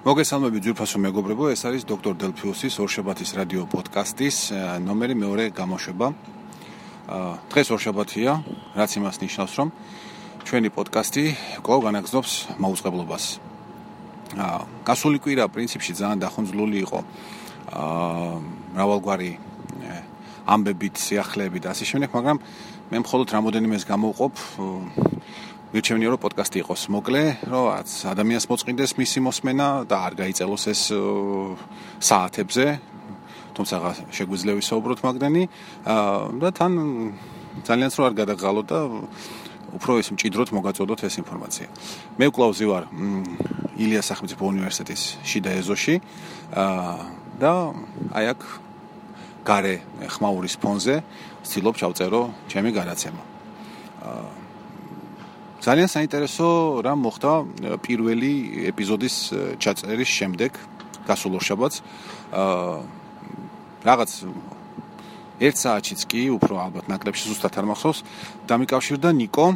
მოგესალმებით ძვირფასო მეგობრებო, ეს არის დოქტორ დელფიუსის ორშაბათის რადიო პოდკასტის ნომერი მეორე გამოშვება. დღეს ორშაბათია, რაც იმას ნიშნავს, რომ ჩვენი პოდკასტი კვლავ განაგზობს მაუწყებლობას. გასული კვირა პრინციპში ძალიან დახუნძლული იყო. აა მრავალგვარი ამბებით, სიახლეებით და ასე შემდეგ, მაგრამ მე მხოლოდ რამოდენიმეს გამოვყოფ მირჩევნია რომ პოდკასტი იყოს მოკლე, რომ ადამიანს მოწყინდეს მისი მოსმენა და არ გაიწელოს ეს საათებზე. თუმცა შეგვიძლია ვისაუბროთ მაგდანი და თან ძალიან სწორ არ გადაღალოთ და უფრო ის მჭიდროდ მოგაწოდოთ ეს ინფორმაცია. მე ვკლავზი ვარ ილიას სახელმწიფო უნივერსიტეტის შიდა ეზოში და აი აქ gare ხმაურის ფონზე ვცდილობ ჩავწერო ჩემი განაცემა. აა ძალიან საინტერესო რა მოხდა პირველი ეპიზოდის ჩაწერის შემდეგ გასულ ორ შაბათს. აა რაღაც ერთ საათშიც კი უფრო ალბათ ნაკლებში ზუსტად არ მახსოვს დამიკავშირდა ნიკო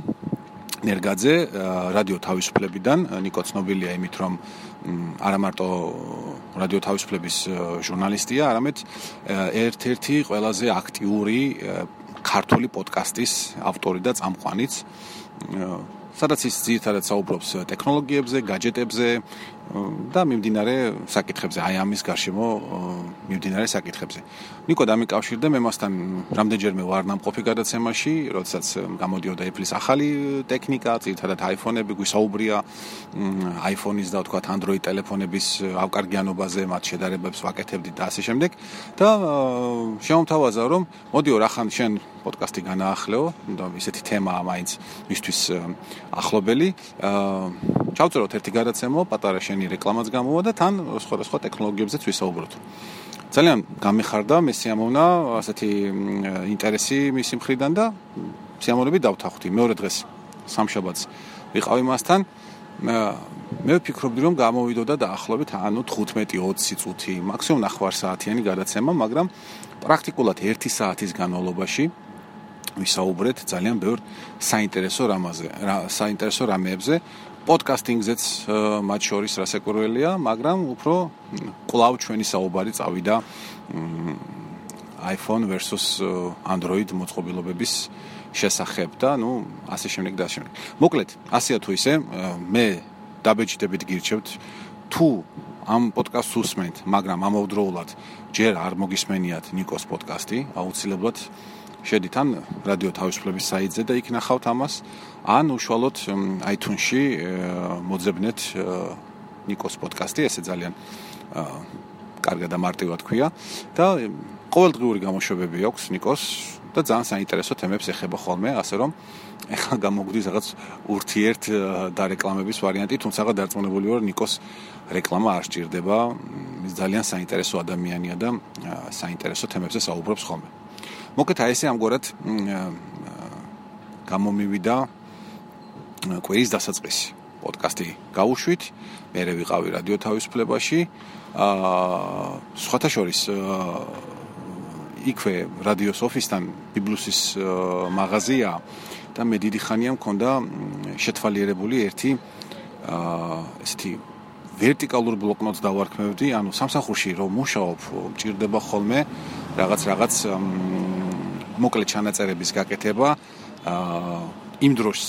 ნერგაძე э, რადიო თავისუფლებიდან ნიკო ცნობილია იმით რომ არა მარტო э, რადიო თავისუფლების э, ჟურნალისტია არამედ ერთ-ერთი ყველაზე აქტიური ქართული პოდკასტის ავტორი და წამყვანიც. სადაც ის ძირითადად საუბრობს ტექნოლოგიებზე, гаджеტებზე, და მიმდინარე საკითხებზე, აი ამის გარშემო მიმდინარე საკითხებზე. ნიკო დამიკავშირდა მე მასთან რამდენჯერმე ვარ ნამყოფი გადაცემაში, როდესაც გამოდიოდა Apple-ის ახალი ტექნიკა, ძირითადად iPhone-ები, გვისაუბრია iPhone-ის და თქვა Android ტელეფონების ავკარგიანობაზე, მათ შედარებებს ვაკეთებდი და ასე შემდეგ და შემოთავაზა რომ მოდიო რა ხან შენ პოდკასტი განაახლეო და ისეთი თემაა მაინც მისთვის ახლობელი. აა ჩავწეროთ ერთი გადაცემა, პატარა შენი რეკლამაც გამოვა და თან სხვადასხვა ტექნოლოგიებზეც ვისაუბროთ. ძალიან გამეხარდა მე სიამოვნა ასეთი ინტერესი მისი მხრიდან და სიამოვნებით დავთანხმდი. მეორე დღეს სამშაბათს ვიყავი მასთან. მე ვფიქრობდი რომ გამოვიდოდა დაახლოებით ანუ 15-20 წუთი, მაქსიმუმ 9 საათიანი გადაცემა, მაგრამ პრაქტიკულად 1 საათის განმავლობაში ვისაუბრეთ ძალიან ბევრ საინტერესო რამაზე, რა საინტერესო რამეებზე. პოდკასტინგზეც მათ შორის რასაკვირველია, მაგრამ უფრო კლავ ჩვენი საუბარი წავიდა iPhone versus Android მოწყობილობების შესახებ და ნუ ასე შემდეგ და ასე შემდეგ. მოკლედ, ასეა თუ ისე, მე დაბეჭდებით გირჩევთ თუ ამ პოდკასტს უსმენთ, მაგრამ ამავდროულად ჯერ არ მოგისმენიათ ნიკოს პოდკასტი, აუცილებლად შედით ან რადიო თავისუფლების საიტზე და იქ ნახავთ ამას, ან უშუალოდ iTunes-ში მოძებნეთ ნიკოს პოდკასტი, ესე ძალიან კარგად და მარტივად ქვია და ყოველდღიური გამოშვებები აქვს ნიკოს და ძალიან საინტერესო თემებს ეხება ხოლმე, ასე რომ ეხლა გამოგვდის რაღაც ურთიერთ დარეკლამების ვარიანტი, თუმცა დარწმუნებული ვარ ნიკოს რეკლამა არ სჭირდება. ის ძალიან საინტერესო ადამიანია და საინტერესო თემებზე საუბრობს ხოლმე. მოკეთ აი ესე ამგვარად გამომივიდა კვირის დასაწყისი. პოდკასტი გავუშვით მე რე ვიყავი რადიო თავისუფლებაში. აა სხვათა შორის იქვე რადიოს ოფისთან ბიბლუსის მაღაზია და მე დიდი ხანია მქონდა შეთვალიერებული ერთი აა ესეთი ვერტიკალურ ბლოკნოტს დავარქმევდი, ანუ სამსახურში რომ მუშაობ, მჭირდება ხოლმე რაღაც რაღაც მოკლე ჩანაწერების გაკეთება აა იმ დროს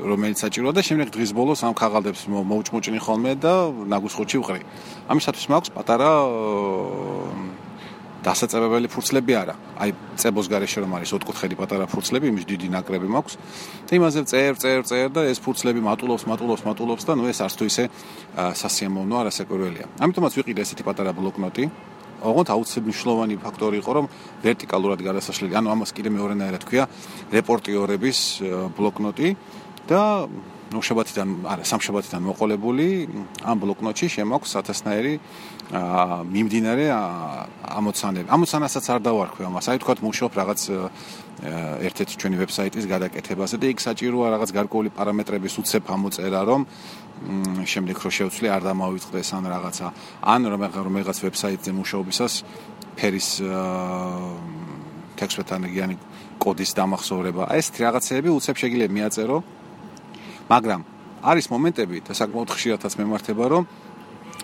რომელიც საჭიროა და შემდეგ დღის ბოლოს ამ ხაღალდებს მოუჭმოჭინი ხოლმე და ნაგუსხოჩი ვყრი. ამისათვის მაქვს პატარა დასაწებებელი ფურცლები არა. აი წებოს გარეშე რომ არის ოთხკუთხედი პატარა ფურცლები, იმის დიდი ნაკრები მაქვს. და იმაზე წერ, წერ, წერ და ეს ფურცლები მატულობს, მატულობს, მატულობს და ნუ ეს არც თუ ისე სასიამოვნო არასაკურველია. ამიტომაც ვიყიდე ესეთი პატარა ბლოკნოტი. ოღონდ აუცილებლად მნიშვნელოვანი ფაქტორი იყო რომ ვერტიკალურად გადასაშლელი, ანუ ამას კიდე მეორენაირად თქვია რეპორტიორების ბლოკნოტი და ნუ შაბათიდან, არა, სამშაბათიდან მოყოლებული ამ ბლოკნოტში შემოქვს ათასნაირი აა მიმდინარე ამოცანები. ამოცანასაც არ დავარქვი ამას. აი თქვათ მუშაობ რაღაც ერთ-ერთი ჩვენი ვებსაიტის გადაკეთებაზე და იქ საჭიროა რაღაც გარკვეული პარამეტრების უცებ ამოწერა, რომ შემდეგ რო შევცვლი არ დამავიწყდეს ან რაღაცა ან რაღაც ვებსაიტზე მუშაობისას ფერის ტექსტთან იგიანი კოდის დამახსოვრება. ეს რაღაცეები უცებ შეიძლება მიაწერო. მაგრამ არის მომენტები და საკმაოდ ხშირადაც მემართება, რომ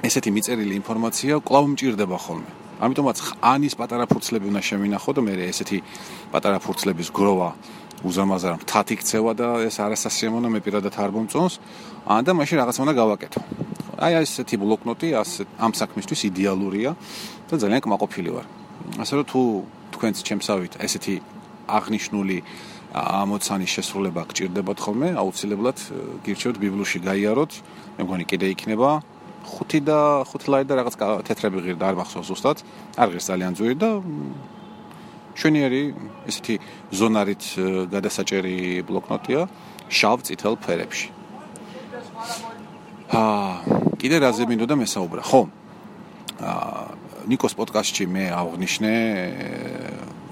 ესეთი მიწერილი ინფორმაცია კვლავ მჭირდება ხოლმე. ამიტომაც ანის პატარა ფურცლები უნდა შემინახო და მე ესეთი პატარა ფურცლების გროვა უზამაზარ მთათ იქცევა და ეს არასასიამოვნო მე პირადად არ მომწონს, ან და მაშინ რაღაცა უნდა გავაკეთო. აი ესეთი ბლოკნოტი ამ საქმისთვის იდეალურია და ძალიან კმაყოფილი ვარ. ასე რომ თუ თქვენც ჩემსავით ესეთი აღნიშნული ამოცანის შესრულება გჭირდებათ ხოლმე, აუცილებლად გირჩევთ ბიბლოში გაიაროთ. მე მგონი კიდე იქნება 5 და 5 ლაი და რაღაც თეთრები ღირდა არ მახსოვს ზუსტად. არ ღირს ძალიან ძვირი და ჩვენიერი ესეთი ზონარით გადასაჭერი ბლოკნოტია შავ წითელ ფერებში. აა კიდე რაზე მინდოდა მესაუბრა. ხო. აა ნიკოს პოდკასტში მე აღნიშნე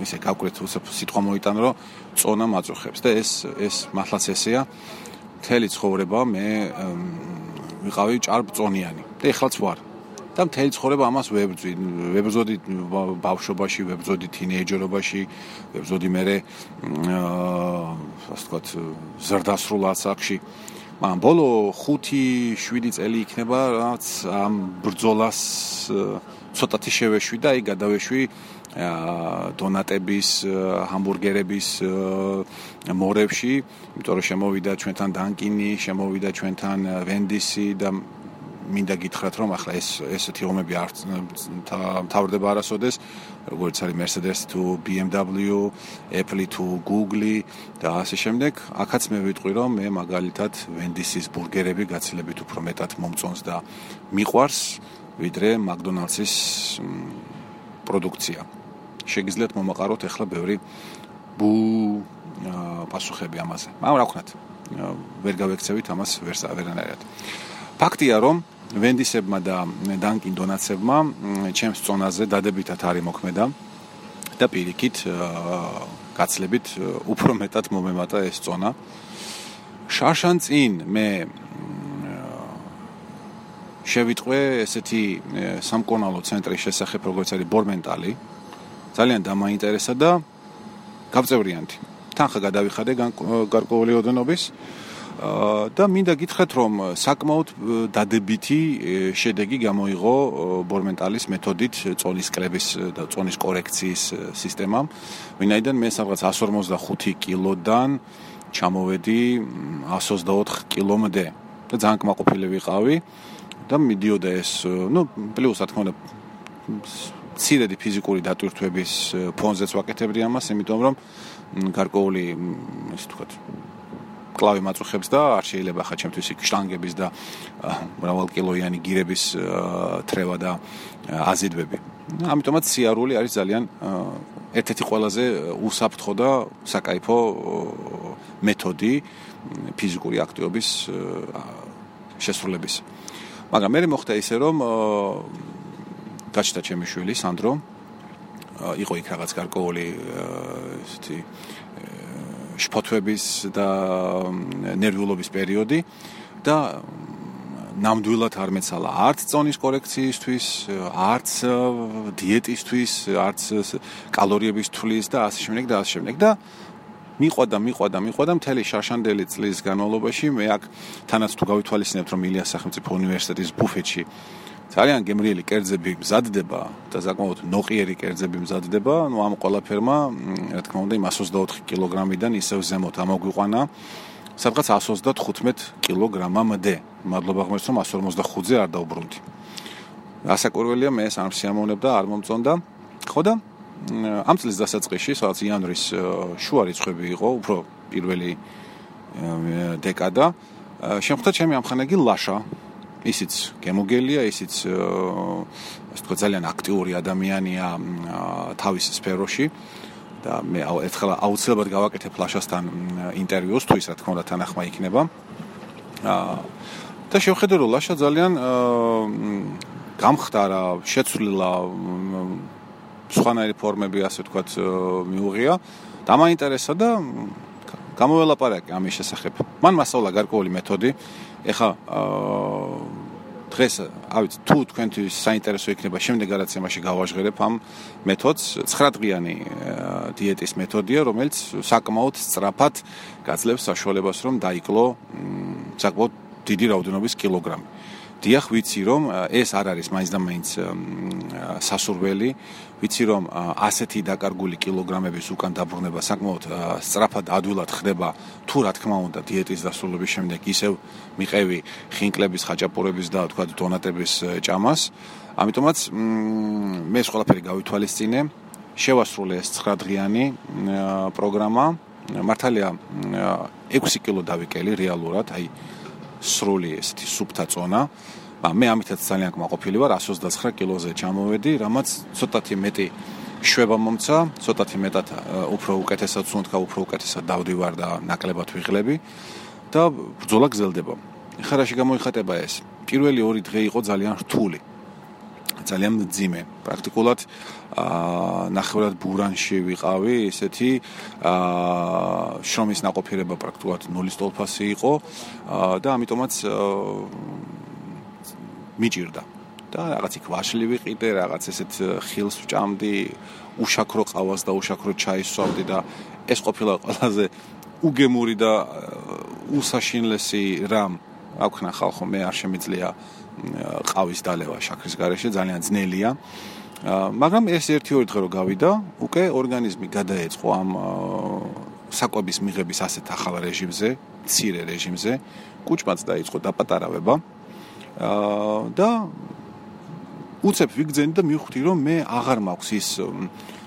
ისე გავკრეთ სიტყვა მოიტან რომ წონა მაწუხებს და ეს ეს მართლაც ესეა. მთელი ცხოვრება მე ვიყავი ჭარბწონიანი და ეხლაც ვარ. და მთელი ცხოვრება ამას ვებძვი ვებძოდი ბავშვობაში ვებძოდი თინეიჯერობაში ვებძოდი მე აა ასე ვთქვათ ზრდასრულ ასაკში. მაგრამ ბოლო 5-7 წელი იქნება რაც ამ ბრძოლას ცოტათი შევეშვი და აი გადავეშვი დონატების, ჰამბურგერების მორევში, იმიტომ რომ შემოვიდა ჩვენთან დანკინი, შემოვიდა ჩვენთან ვენდისი და მინდა გითხრათ რომ ახლა ეს ესეთი ომები არ თავდება არასოდეს როგორც არის Mercedes თუ BMW, Apple თუ Google და ასე შემდეგ. ახაც მე ვიტყვი რომ მე მაგალითად Wendy's-ის ბურგერები გაცილებით უფრო მეტად მომწონს და მიყვარს ვიდრე McDonald's-ის პროდუქცია. შეგიძლიათ მომაყაროთ ახლა ბევრი ბუ პასუხები ამაზე. მაგრამ რა ვქნათ? ვერ გავექცევით ამას ვერსავერანაირად. ფაქტია რომ ვენდისებმა და დანკინ დონაცებმა ჩემს წონაზე დადებითად არის მოქმედა და პირიქით გაცლებით უფრო მეტად მომემატა ეს წონა შარშან წინ მე შევიტყვე ესეთი სამკონალო ცენტრის შესახებ როგორც არის ბორმენტალი ძალიან დამაინტერესა და გავწევრიანთი თანხა გადავიხადე გარკვეული ოდენობის. და მინდა გითხრათ რომ საკმაოდ დადებითი შედეგი გამოიღო ბორმენტალის მეთოდით წონის კრების და წონის კორექციის სისტემამ. ვინაიდან მე სადღაც 155 კილოდან ჩამოვედი 124 კილომდე. და ძალიან კმაყოფილი ვიყავი და მიდიოდა ეს, ну, პლუს რა თქმა უნდა ცირედი ფიზიკური დატვირთვების ფონზეც ვაკეთებდი ამას, იმიტომ რომ გარკვეული ისე თქვა კლავი მაწუხებს და არ შეიძლება ხა ჩემთვის შტანგების და მრავალკილოიანი გირების თრევა და აზიდვები. ამიტომაც სიარული არის ძალიან ერთ-ერთი ყველაზე უსაფრთხო და საკაიფო მეთოდი ფიზიკური აქტივობის შესრულების. მაგრამ მე მოხდა ისე რომ გაჩნდა ჩემი შვილი სანდრო. იყო იქ რაღაც გარკვეული ესეთი შფოთვების და ნერვიულობის პერიოდი და ნამდვილად არ მეცალა არც წონის კორექციისთვის, არც დიეტისთვის, არც კალორიების თვლის და ასე შემდეგ და ასე შემდეგ და მიყვადა, მიყვადა, მიყვადა მთელი შარშანდელი წლის განმავლობაში მე აქ თანაც თუ გავითვალისწინებთ რომ ილიას სახელმწიფო უნივერსიტეტის ბუფეტში ძალიან გემრიელი კერძები მზადდება და საკმაოდ ნოყიერი კერძები მზადდება, ну ამ ყველაფერმა, რა თქმა უნდა, 124 კილოგრამიდან ისევ ზემოთ ამოგვიყვანა სადღაც 135 კილოგრამამდე. მადლობა ღმერთს, რომ 145-ზე არ დაუბრუნდი. ასაკურველია მე ეს არ შეამოვნებ და არ მომწონდა. ხო და ამ წლის დასაწყისში, სადაც იანვრის შუა რიცხვები იყო, უფრო პირველი დეკადა, შემხვდა ჩემი ამხანაგი ლაშა ისიც გემოგელია, ისიც ასე თქვა ძალიან აქტიური ადამიანია თავის სფეროში და მე ერთხელ აუცილებლად გავაკეთებ ფლაშასთან ინტერვიუს, თუ ის რა თქმა უნდა თანახმა იქნება. აა და შევხედე რომ ლაშა ძალიან გამხდარა, შეცვლილა სხვანაირი ფორმები ასე თქვა მიუღია. დამაინტერესა და გამოველაპარაკე ამის შესახებ. მან მასწავლა გარკვეული მეთოდი. ეხა დღეს, ავით, თუ თქვენთვის საინტერესო იქნება, შემდეგ გადაცემაში გავაჟღერებ ამ მეთოდს. 9 დღიანი დიეტის მეთოდია, რომელიც საკმაოდ სწრაფად გაძლევს საშუალებას, რომ დაიკლო საკმაოდ დიდი რაოდენობის კილოგრამი. დიახ, ვიცი რომ ეს არ არის მაინც და მაინც სასურველი, ვიცი რომ ასეთი დაკარგული კილოგრამების უკან დაბრუნება საკმაოდ სწრაფად ადვილად ხდება თუ რა თქმა უნდა დიეტის დასრულების შემდეგ ისევ მიყევი ხინკლების, ხაჭაპურების და თქვა დონატების ჭამას. ამიტომაც მე ეს ყველაფერი გავითვალისწინე. შევასრულე ეს 9 დღიანი პროგრამა. მართალია 6 კილო დავიკელი რეალურად, აი სრული ესეთი სუფთა წონა. მე ამითაც ძალიან კმაყოფილი ვარ 129 კილოზე ჩამოვედი, რამაც ცოტათი მეტი შვება მომცა, ცოტათი მეტად უფრო უკეთესად სუნთქა, უფრო უკეთესად დავდივარ და ნაკლებად ვიღლები და ბრძოლა გრძელდება. ხა რაში გამოიხატება ეს? პირველი ორი დღე იყო ძალიან რთული. ძალიან ძიმე. პრაქტიკულად აა ნახევრად ბურანში ვიყავი, ესეთი აა შრომის ნაყოფიერება პრაქტიკულად ნულის ტოლფასი იყო აა და ამიტომაც მიჭირდა. და რაღაც იქ ვაშლი ვიყიდე, რაღაც ესეთ ხილს ვჭამდი, უშაქრო ყავას და უშაქრო ჩაის ვსვამდი და ეს ყოფილა ყველაზე უგემური და უსაშინლესი რამ აქვნა ხალხო მე არ შემიძლია ყავის დალევა შაქრის garaშე ძალიან ძნელია. მაგრამ ეს ერთი-ორი დღე რო გავიდა, უკვე ორგანიზმი გადაეწყო ამ საკვების მიღების ასეთ ახალ რეჟიმზე, ცირე რეჟიმზე. კუჭმაც დაიწყო დაპატარავება. და უცებ ვიგძენი და მივხვდი რომ მე აღარ მაქვს ის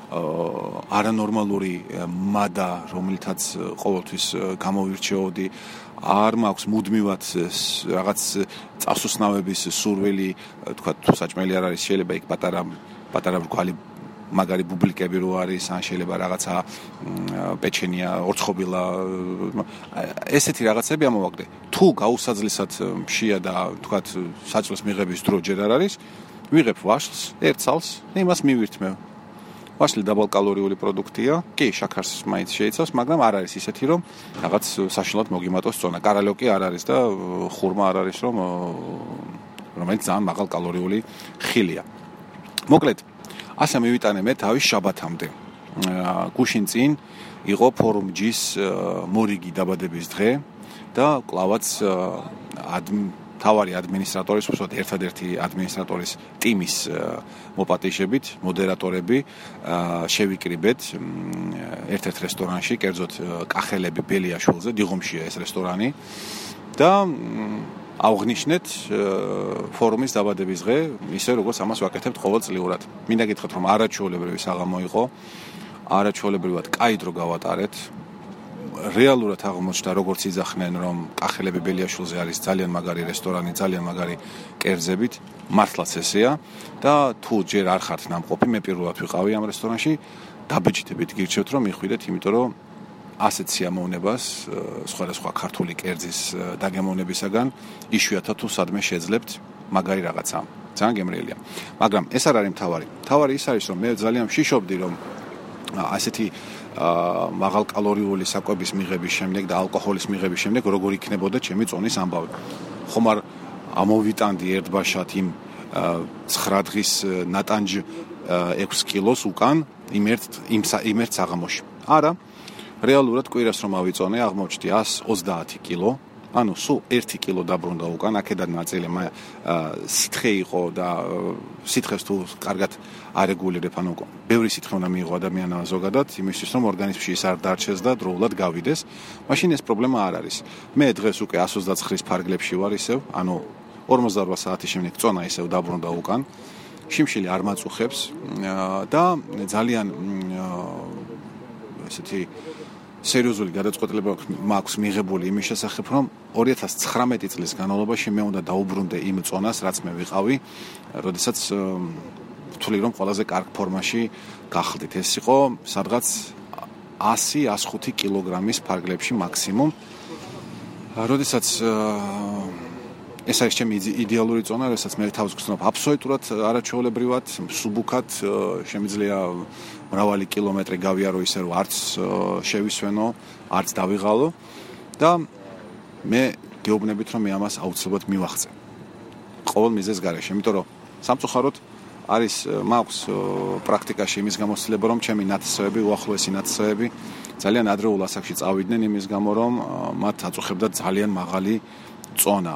არანორმალური მადა, რომელთაც ყოველთვის გამოვირჩეოდი, არ მაქვს მუდმივად რაღაც წასუსნავების სურვილი, თქვა თუ საჭმელი არ არის, შეიძლება იქ პატარა პატარა ბრკვალი მაგარი ბუბლიკები რო არის, ან შეიძლება რაღაცა პეჩენია, ორცხობილა, ესეთი რაღაცები ამოვაგდე. თუ გაუსაძლისად მშია და თქვა საწლის მიღების დრო ჯერ არ არის, ვიღებ ვაშლს, ერთ წალს, იმას მივირთმევ. ვაშლი დაბალკალორიული პროდუქტია. კი, შაქარს მაინც შეიცავს, მაგრამ არ არის ისეთი, რომ რაღაც საშინლად მოგიმატოს წონა. კარალოკი არ არის და ხურმა არ არის, რომ რომელიც ძალიან მაღალკალორიული ხილია. მოკლედ, ასე მივიტანე მე თავის შაბათამდე. გუშინ წინ იყო ფორუმ ჯის მორიგი დაბადების დღე და კლავაც თავარი ადმინისტრატორის, უბრალოდ ერთადერთი ადმინისტრატორის ტიმის მოპატიჟებით, მოდერატორები შევიკრიბეთ ერთ-ერთ რესტორანში, კერძოდ კახელები ბელიაშვილზე, დიღომშია ეს რესტორანი და აღნიშნეთ ფორუმის დაბადების დღე, ისე როგორც ამას ვაკეთებთ ყოველწლიურად. მინდა გითხრათ, რომ არაჩვეულებრივი საღამო იყო. არაჩვეულებრივად კაი დრო გავატარეთ. რეალურად აღმოჩნდა როგორც იძახნენ რომ კახელები ბელიაშვილზე არის ძალიან მაგარი რესტორანი, ძალიან მაგარი კერძებით, მართლაც ესეა და თუ ჯერ არ ხართ ნამყოფი, მე პირველად ვიყავი ამ რესტორანში, დაბეჭდებით გირჩევთ რომ მიხვიდეთ, იმიტომ რომ ასეთ სიამოვნებას სხვადასხვა ქართული კერძის დაგემოვნებისაგან იშვიათად თუ სადმე შეძლებთ მაგარი რაღაცა. ძალიან გემრიელია. მაგრამ ეს არ არის მთავარი. მთავარი ის არის რომ მე ძალიან ვშიშობდი რომ ასეთი მაღალკალორიული საკვების მიღების შემდეგ და ალკოჰოლის მიღების შემდეგ როგორ იქნებოდა ჩემი წონის ამბავი. ხომ არ ამოვიტანდი ერთბაშად იმ 9 დღის ნატანჯ 6 კილოს უკან იმ ერთ იმ ერთ საღამოში. არა, რეალურად კვირას რომ ავიწონე, აღმოჩნდი 130 კილო. ანუ სულ 1 კილო დაბრუნდა უკან, აქედან ნაწილი მე სითხე იყო და სითხეს თუ კარგად არეგულირებ, ანუ ბევრი სითხე უნდა მიიღო ადამიანმა ზოგადად, იმისთვის რომ ორგანიზმში ის არ დარჩეს და დროულად გავიდეს. მაშინ ეს პრობლემა არ არის. მე დღეს უკვე 129-ის ფარგლებში ვარ ისევ, ანუ 48 საათის შემდეგ წონა ისევ დაბრუნდა უკან. შიმშილი არ მაწუხებს და ძალიან ესეთი სერიოზული გადაწყვეტილება მაქვს მიღებული იმის შესახებ, რომ 2019 წლის განმავლობაში მე უნდა დაუბრუნდე იმ წონას, რაც მე ვიყავი, როდესაც ვთვლი რომ ყველაზე კარგ ფორმაში გახლდით. ეს იყო სადღაც 100-105 კილოგრამის ფარგლებში მაქსიმუმ. როდესაც ეს არის ჩემი იდეალური წონა, რასაც მე თავს გწნობ აბსოლუტურად არაჩვეულებრივად, სუბუქად, შემიძლია მრავალი კილომეტრი გავიარო ისე რომ არც შევისვენო, არც დავიღალო და მე გეუბნებით რომ მე ამას აუცილებლად მივახცე. ყოველ მიზეს გარეშე, იმიტომ რომ სამწუხაროდ არის მაქვს პრაქტიკაში იმის გამოცდილება რომ ჩემი ნათესავები, უახლოესი ნათესავები ძალიან ადრეულ ასაკში წავიდნენ იმის გამო რომ მათ აწუხებდა ძალიან მაღალი წონა.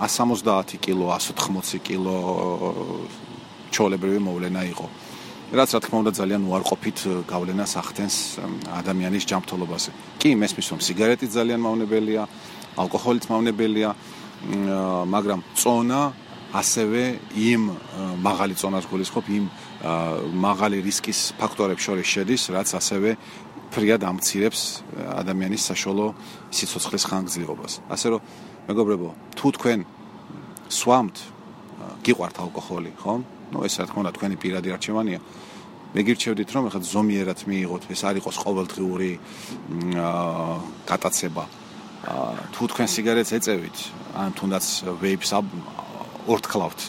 170 კილო, 180 კილო ჩოლებრივი მოვლენა იყო. რაც რა თქმა უნდა ძალიან უარყოფით გავლენას ახდენს ადამიანის ჯანმრთელობაზე. კი, მესმის რომ სიგარეტი ძალიან მავნებელია, ალკოჰოლიც მავნებელია, მაგრამ წონა ასევე იმ მაღალი წონას გულისხმობ იმ მაღალი რისკის ფაქტორებს შორის შედის, რაც ასევე ფრიად ამცირებს ადამიანის საშუალო სიცოცხლის ხანგრძლივობას. ასე რომ მეგობრებო, თუ თქვენ სვამთ, გიყვართ ალკოჰოლი, ხო? ну ეს რა თქმა უნდა თქვენი პირადი არჩევანია. მე გირჩევდით რომ ახლა ზომიერად მიიღოთ, ეს არ იყოს ყოველდღიური აა კატაცება. აა თუ თქვენ სიგარეტს ეწევით, ან თუნდაც ვეიპს ორთქლავთ.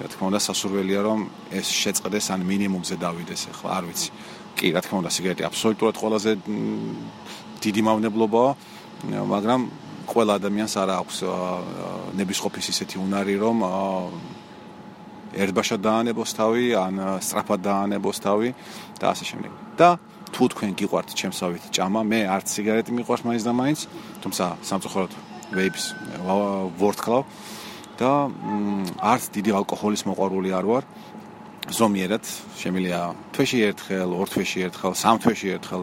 რა თქმა უნდა სასურველია რომ ეს შეწყდეს ან მინიმუმზე დავიდეს, ახლა არ ვიცი. კი, რა თქმა უნდა სიგარეტი აბსოლუტურად ყველაზე დიდი მავნებლობაა, მაგრამ ყველა ადამიანს არ აქვს ნებისყოფის ისეთი უნარი რომ ერთბაშად დაანებოს თავი, ან სწრაფად დაანებოს თავი და ასე შემდეგ. და თუ თქვენ გიყვართ ჩემსავით ჭამა, მე არც სიგარეტი მიყვარს მაინც და მაინც, თუმცა სამწუხაროდ ვეიპს ვორთქლავ და არც დიდი ალკოჰოლის მოყვარული არ ვარ. ზომიერად შემილია თვეში ერთხელ, ორ თვეში ერთხელ, სამ თვეში ერთხელ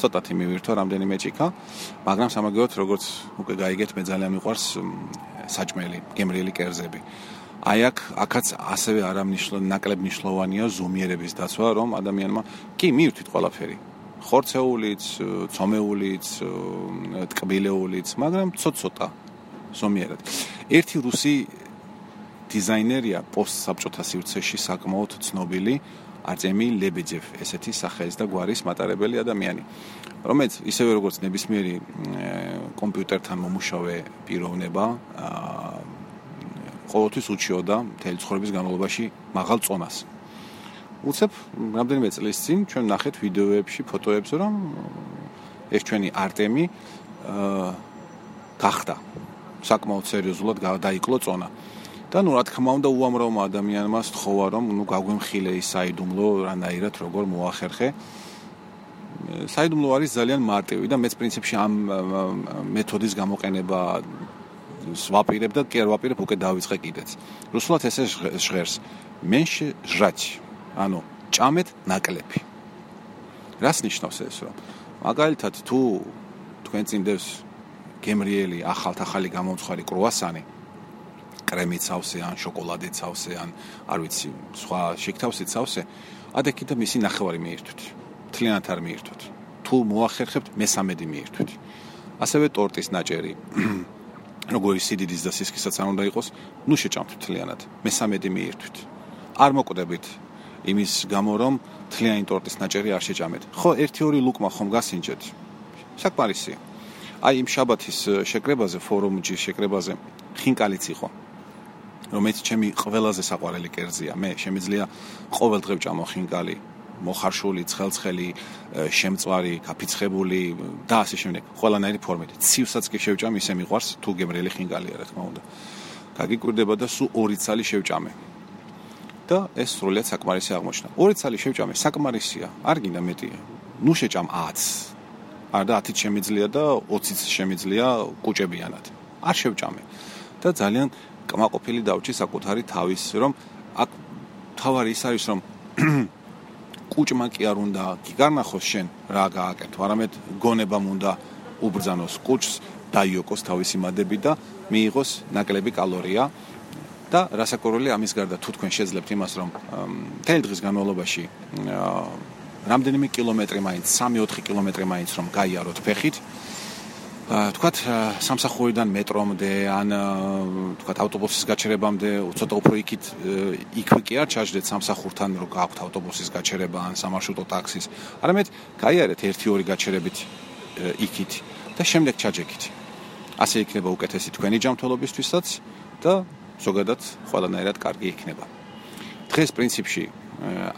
ცოტათი მივირთვა რამდენიმე ჭიქა, მაგრამ სამაგიეროდ როგორც უკვე გაიგეთ, მე ძალიან მიყვარს საჭმელი, გემრიელი კერძები. აი აქ აქაც ასევე არამნიშნულ ნაკლებ მნიშვნელოვანია ზომიერების დაცვა, რომ ადამიანმა კი მივირთვით ყველაფერი. ხორცეულიც, ცომეულიც, ტკბილეულიც, მაგრამ ცოტ-ცოტა ზომიერად. ერთი რუსი დიზაინერია პოსტსაბჭოთა სივრცეში საკმაოდ ცნობილი არტემი ლებეჯევ, ესეთი სახელის და გვარის მატარებელი ადამიანი, რომელიც ისევე როგორც ნებისმიერი კომპიუტერთან მომუშავე პიროვნება, აა ყოველთვის უჩიოდა მთელი ცხოვრების განმავლობაში მაღალ წონას. უცებ რამდენიმე წლის წინ ჩვენ ნახეთ ვიდეოებში, ფოტოებზე, რომ ეს ჩვენი არტემი აა გახდა საკმაოდ სერიოზულად დაიკლო წონა. და ნუ რა თქმა უნდა უამრავმა ადამიანმა სთხოვა რომ ნუ გაგვემხილე ის საიდუმლო რანაირად როგორ მოახერხე. საიდუმლო არის ძალიან მარტივი და მეც პრინციპში ამ მეთოდის გამოყენება ვაპირებ და კი არ ვაპირებ უკვე დავიწყე კიდეც. რუსულად ესე ჟღერს მენშე ჟრაჩ ანუ ჭამეთ ნაკლები. რას ნიშნავს ეს რომ მაგალითად თუ თქვენ წინდევს გემრიელი ახალთახალი გამომცხვარი კრუასანი კრემით სავსე ან შოკოლადით სავსე ან არ ვიცი სხვა შეკთავსით სავსე ადექი და მისი ნახევარი მიირთვით. თლიანად არ მიირთვით. თუ მოახერხებთ მესამედი მიირთვით. ასევე ტორტის ნაჭერი როგორი სიდიდის და სისქისაც არ უნდა იყოს, ნუ შეჭამთ თლიანად. მესამედი მიირთვით. არ მოკვდებით იმის გამო რომ თლიანი ტორტის ნაჭერი არ შეჭამეთ. ხო, 1-2 ლუკმა ხომ გასინჯეთ. საკმარისია. აი იმ შაბათის შეკრებაზე, ფორუმში შეკრებაზე ხინკალიც იყო. რომელიც ჩემი ყველაზე საყვარელი კერძია. მე შემიძლია ყოველ დღე ვჭამო ხინკალი. მოხარშული, ცხელცხელი, შემწვარი, გაფიცხებული და ასე შემდეგ. ყველანაირი ფორმით. ცივსაც კი შევჭამ, ისე მიყვარს თუ გემრიელი ხინგალია, რა თქმა უნდა. გაგიკვირდება და სულ ორი ცალი შევჭამე. და ეს სრულიად საკმარისი აღმოჩნდა. ორი ცალი შევჭამე საკმარისია, არ გინდა მეტი. ნუ შეჭამ 10. არ და 10-ით შემიძლია და 20-ით შემიძლია კუჭებიანად. არ შევჭამე. და ძალიან კმაყოფილი დავჭი საკუთარი თავის, რომ აქ თავარი ის არის, რომ კუჭმა კი არ უნდა გიგარნახოს შენ რა გააკეთო, არამედ გონებამ უნდა უბრძანოს კუჭს, დაიოკოს თავისი მადები და მიიღოს ნაკლები კალორია. და რასაკურველი ამის გარდა თუ თქვენ შეძლებთ იმას, რომ თელ დღის განმავლობაში რამდენიმე კილომეტრი მაინც 3-4 კილომეტრი მაინც რომ გაიაროთ ფეხით, თქვათ სამსახურიდან მეტრომდე ან თქვათ ავტობუსის გაჩერებამდე ცოტა უფრო იქით იქვე კი არ ჩაჯდეთ სამსახურთან რომ გაქვთ ავტობუსის გაჩერება ან სამარშრუტო ტაქსის? არამედ გაიარეთ 1-2 გაჩერებით იქით და შემდეგ ჩაჯექით ასე იქნება უკეთესი თქვენი ჯანმრთელობისთვისაც და ზოგადად ყველანაირად კარგი იქნება. დღეს პრინციპში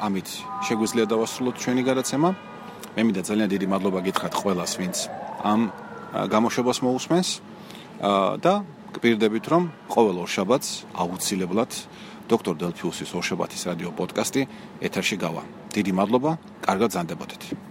ამით შეგვიძლია დავასრულოთ ჩვენი გადაცემა. მე მინდა ძალიან დიდი მადლობა გითხრათ ყველას ვინც ამ გამოშვებას მოусმენს და გპირდებით რომ ყოველ ორშაბათს აუცილებლად დოქტორ დელფიუსის ორშაბათის რადიო პოდკასტი ეთერში გავა. დიდი მადლობა, კარგად ზანდებოდეთ.